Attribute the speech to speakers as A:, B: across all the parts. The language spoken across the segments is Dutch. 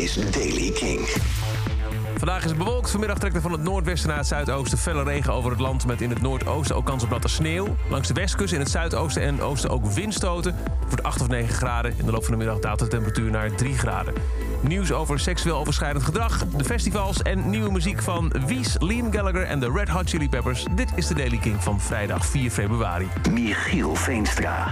A: is Daily King.
B: Vandaag is het bewolkt. Vanmiddag trekt er van het noordwesten naar het zuidoosten felle regen over het land... met in het noordoosten ook kans op natte sneeuw. Langs de westkust in het zuidoosten en oosten ook windstoten. Het wordt 8 of 9 graden. In de loop van de middag daalt de temperatuur naar 3 graden. Nieuws over seksueel overschrijdend gedrag, de festivals... en nieuwe muziek van Wies, Liam Gallagher en de Red Hot Chili Peppers. Dit is de Daily King van vrijdag 4 februari.
A: Michiel Veenstra.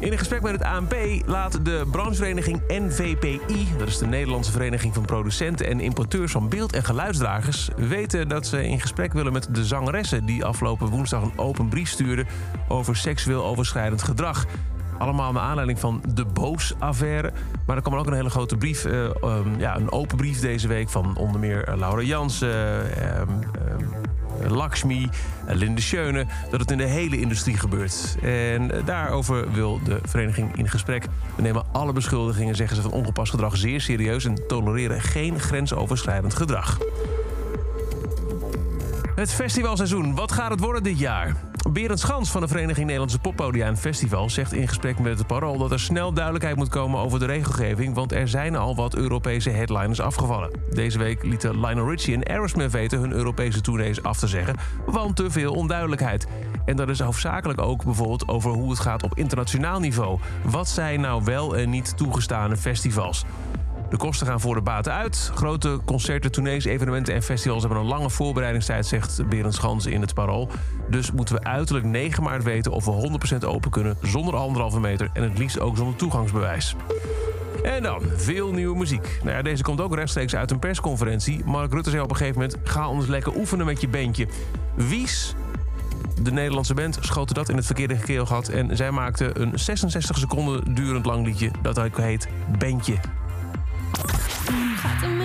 B: In een gesprek met het ANP laat de branchevereniging NVPI... dat is de Nederlandse Vereniging van Producenten en Importeurs van Beeld- en Geluidsdragers... weten dat ze in gesprek willen met de zangeressen... die afgelopen woensdag een open brief stuurden over seksueel overschrijdend gedrag. Allemaal naar aanleiding van de Boos-affaire. Maar er kwam ook een hele grote brief, eh, um, ja, een open brief deze week... van onder meer eh, Laura Jansen, uh, Lakshmi, Linde Schöne... dat het in de hele industrie gebeurt. En daarover wil de vereniging in gesprek. We nemen alle beschuldigingen, zeggen ze, van ongepast gedrag zeer serieus... en tolereren geen grensoverschrijdend gedrag. Het festivalseizoen, wat gaat het worden dit jaar? Berend Schans van de Vereniging Nederlandse Poppodia en Festival zegt in gesprek met het Parool dat er snel duidelijkheid moet komen over de regelgeving, want er zijn al wat Europese headliners afgevallen. Deze week lieten Lionel Richie en Aerosmith weten hun Europese tournees af te zeggen, want te veel onduidelijkheid. En dat is hoofdzakelijk ook bijvoorbeeld over hoe het gaat op internationaal niveau. Wat zijn nou wel en niet toegestane festivals? De kosten gaan voor de baten uit. Grote concerten, tournees, evenementen en festivals hebben een lange voorbereidingstijd, zegt Berend Schans in het Parool. Dus moeten we uiterlijk 9 maart weten of we 100% open kunnen zonder anderhalve meter en het liefst ook zonder toegangsbewijs. En dan, veel nieuwe muziek. Nou ja, deze komt ook rechtstreeks uit een persconferentie. Mark Rutte zei op een gegeven moment... ga anders lekker oefenen met je bandje. Wies, de Nederlandse band, schoten dat in het verkeerde keelgat... en zij maakte een 66 seconden durend lang liedje... dat ook heet Bandje.
C: Hoe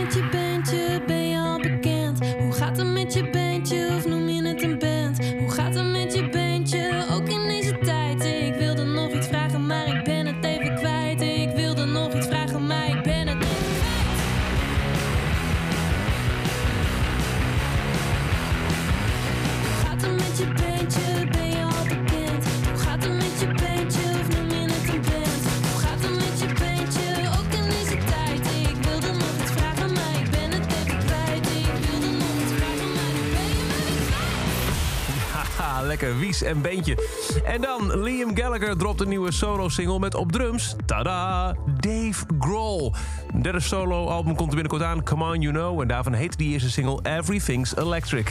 B: lekker wies en beentje. En dan, Liam Gallagher dropt een nieuwe solo-single met op drums... tada, Dave Grohl. Derde solo-album komt er binnenkort aan, Come On You Know... en daarvan heet die eerste single Everything's Electric.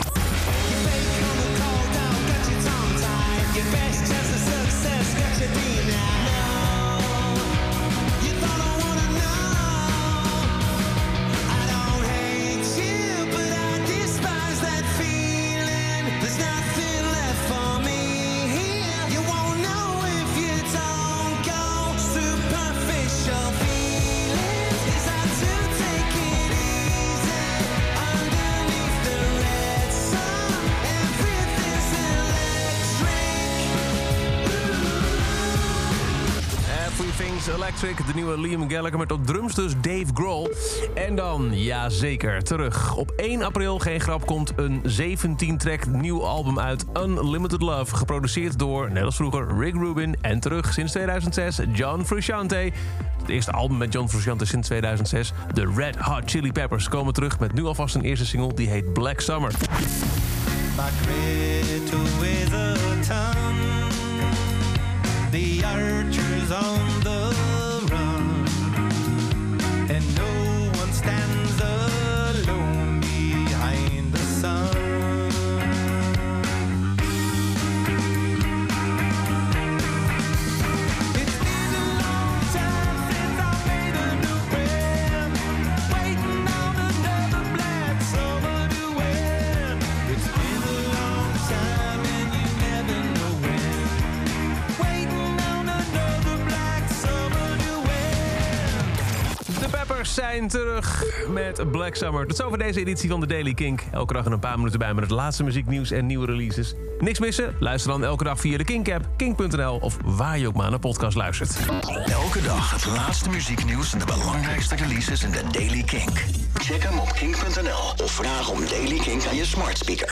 B: Electric, de nieuwe Liam Gallagher met op drums dus Dave Grohl. En dan, ja zeker, terug. Op 1 april, geen grap, komt een 17-track nieuw album uit Unlimited Love. Geproduceerd door, net als vroeger, Rick Rubin. En terug sinds 2006, John Frusciante. Het eerste album met John Frusciante sinds 2006. De Red Hot Chili Peppers komen terug met nu alvast een eerste single die heet Black Summer.
D: The archers on the
B: zijn terug met Black Summer. Tot zover deze editie van de Daily Kink. Elke dag een paar minuten bij met het laatste muzieknieuws en nieuwe releases. Niks missen? Luister dan elke dag via de Kink-app, kink.nl... of waar je ook maar naar podcast luistert.
A: Elke dag het laatste muzieknieuws en de belangrijkste releases in de Daily Kink. Check hem op kink.nl of vraag om Daily Kink aan je smart speaker.